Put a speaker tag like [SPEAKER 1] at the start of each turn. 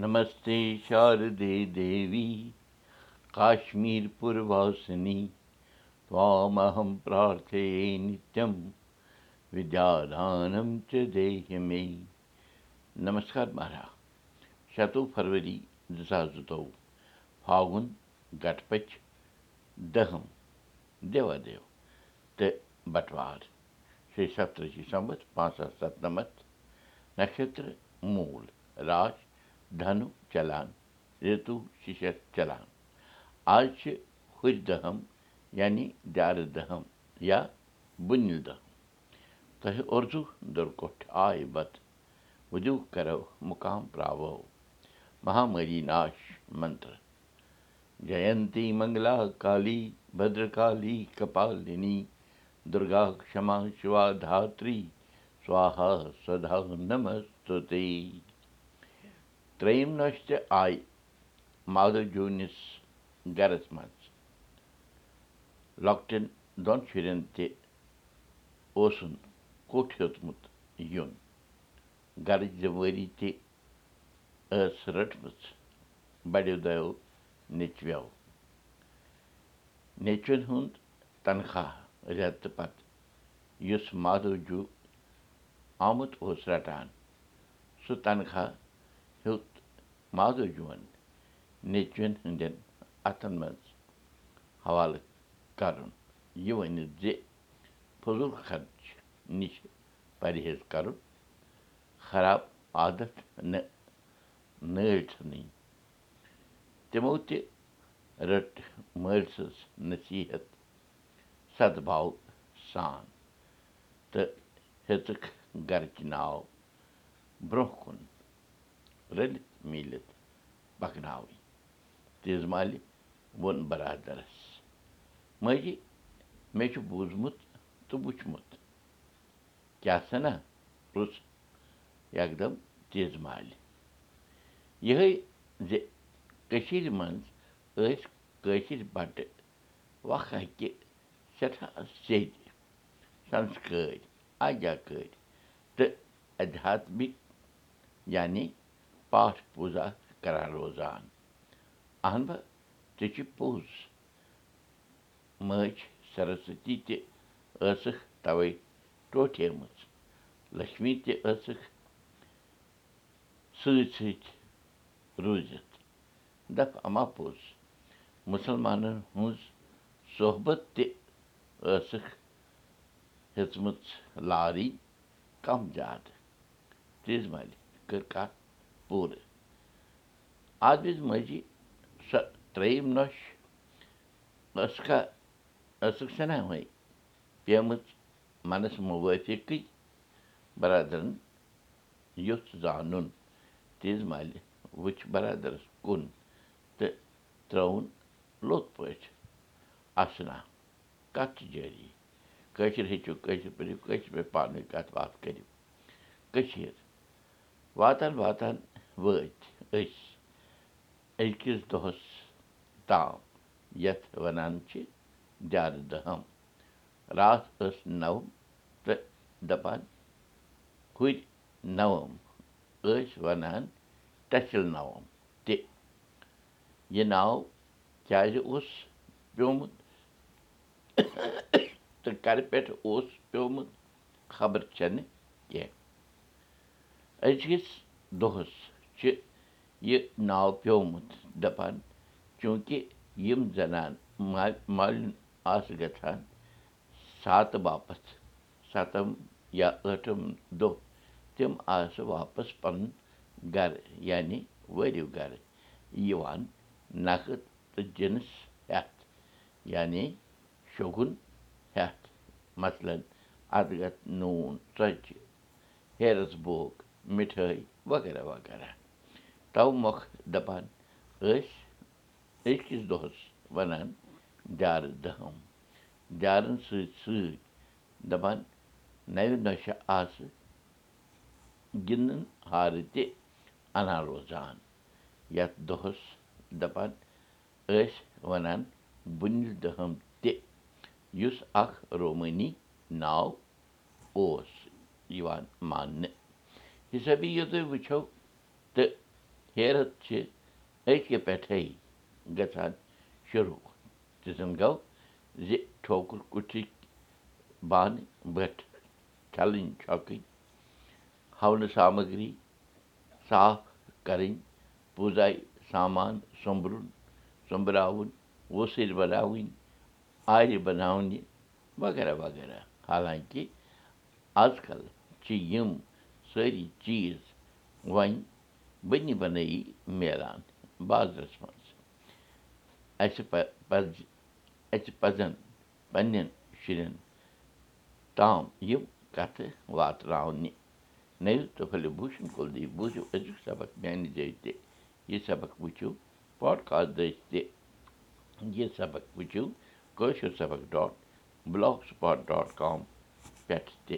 [SPEAKER 1] नमस्ते शारदे देवी काश्मीरपुरवासिनि त्वामहं प्रार्थये नित्यं विद्यादानं च देहि मे नमस्कार महाराज। शतो फरवरी दशाजुतौ फागुन घटपच दहम देवादेव ते बटवार। श्री सप्तषि संवत पाँच सौ सत नक्षत्र मूल राश راش دھنو چلان ہُرۍ دٔہَم یعنی دیارٕ دٔہَم یا وُدوٗ کرو مُقام پراوو مہامری ناش منتر جینتی منگلا کالی دُرگا کما شِوا دھتری سوہا سدا نمستے ترٛیٚیِم نۄش تہِ آیہِ مادو جوٗنِس گرس منٛز لۄکٹٮ۪ن دۄن شُرٮ۪ن تہِ اوسُن کوٚٹھ ہیوٚتمُت یُن گرٕچ ذِموٲری تہِ ٲس رٔٹمٕژ بَڑیو دۄیو نیٚچویو نیٚچوٮ۪ن ہُنٛد تنخواہ رٮ۪تہٕ پتہٕ یُس مادوجوٗ آمُت اوس رٹان سُہ تنخواہ ہیوٚت مادوجوٗوَن نیٚچوٮ۪ن ہٕنٛدٮ۪ن اَتھن منٛز حوالہٕ کرُن یہِ ؤنِتھ زِ فضوٗل خرچ نِش پرہیز کرُن خراب عادت نہٕ نٲلۍ ژھٕنٕنۍ تِمو تہِ رٔٹ مٲلۍ سٕنٛز نصیٖحت سدباو سان تہٕ ہیٚژٕکھ گرٕچ ناو برٛونٛہہ کُن رٔلِتھ میٖلِتھ پکناوٕنۍ تیٖژ مالہِ ووٚن برادرس ماجی مےٚ چھُ بوٗزمُت تہٕ وٕچھمُت کیٛاہ سنا پرُٛژھ یکدم تیز مالہِ یِہے زِ کٔشیٖرِ منٛز ٲسۍ کٲشِرۍ بَٹہٕ وق اَکہِ سٮ۪ٹھاہ سیٚدۍ سنسکٲرۍ آجا کٲرۍ تہٕ ادھیاتمِک یعنی پاٹھ پوٗزا کران روزان اہن با ژےٚ چھُ پوٚز مٲج سرسوتی تہِ ٲسٕکھ تَوَے ٹوٹھیمٕژ لٔکشمی تہِ ٲسٕکھ سۭتۍ سۭتۍ روٗزِتھ دَپ اَما پوٚز مُسلمانَن ہٕنٛز صحبت تہِ ٲسٕکھ ہیٚژمٕژ لارٕنۍ کَم زیادٕ تیز مالہِ کٔر کَتھ پوٗرٕ۔ وِزِ ماجی سۄ ترٛیٚیِم نۄش ٲسکھا ٲسٕکھ سنا وۄنۍ پیمٕژ منَس مُوٲفِقٕے بَرادَرَن یُتھ زانُن تیز مالہِ وٕچھ بَرادَرَس کُن تہٕ ترٛٲوُن لوٚت پٲٹھۍ۔ اَسنا کَتھ چھِ جٲری؟ کٲشِر ہیٚچھِو کٲشِر پٲٹھۍ کٲشِر پٲٹھۍ پانہٕ ؤنۍ کَتھ باتھ کٔرِو؟ کٔشیٖر واتان واتان وٲتۍ أسۍ أزکِس دۄہَس تام یَتھ وَنان چھِ دیارٕ دَہَم راتھ ٲس نَوم تہٕ دَپان ہُرۍ نَوم ٲسۍ وَنان ٹَچِل نَوم تہِ یہِ ناو کیٛازِ اوس پیوٚمُت تہٕ کَرٕ پٮ۪ٹھ اوس پیوٚمُت خبر چھَنہٕ کیٚنٛہہ أزکِس دۄہَس چھِ یہِ ناو پیوٚمُت دَپان چوٗنٛکہِ یِم زَنان مالیُن آسہٕ گژھان ساتہٕ باپَتھ سَتَم یا ٲٹھِم دۄہ تِم آسہٕ واپَس پَنُن گَرٕ یعنی وٲرِو گَرٕ یِوان نَقٕد تہٕ جِنٕس ہٮ۪تھ یعنی شوگُن ہٮ۪تھ مثلاً اَدگَت نوٗن ژۄچہِ ہیرَس بوگ مِٹھٲے وغیرہ وغیرہ تَوٕ مۄکھٕ دَپان ٲسۍ أزکِس دۄہَس وَنان دیارٕ دَہَم دیارَن سۭتۍ سۭتۍ دَپان نَوِ نۄشہِ آسہٕ گِنٛدَن ہارٕ تہِ اَنان روزان یَتھ دۄہَس دَپان ٲسۍ وَنان بُنِل دٔہَم تہِ یُس اَکھ رومٲنی یہِ تُہۍ وٕچھو تہٕ ہیرَت چھِ أزکہِ پٮ۪ٹھَے گژھان شروٗع گوٚو زِ ٹھوکُر کُٹھِکۍ بانہٕ بٔٹھۍ چھَلٕنۍ چھۄکٕنۍ ہونہٕ سامگری صاف کَرٕنۍ پوٗزاے سامان سوٚمبرُن سوٚمبراوُن ووسٕرۍ بَناوٕنۍ سٲری چیٖز وۄنۍ بٔنی بَنٲیی میلان بازرَس منٛز اَسہِ اَسہِ پَزَن پنٛنٮ۪ن شُرٮ۪ن تام یِم کَتھٕ واتناونہِ پھٔلِو بوٗشَن کُلدیپ بوٗزِو أزیُک سبق میٛانہِ جایہِ تہِ یہِ سبق وٕچھِو پاڈکاسٹ دٔسۍ تہِ یہِ سبق وٕچھِو کٲشُر سبق dot blogspot dot com پٮ۪ٹھ تہِ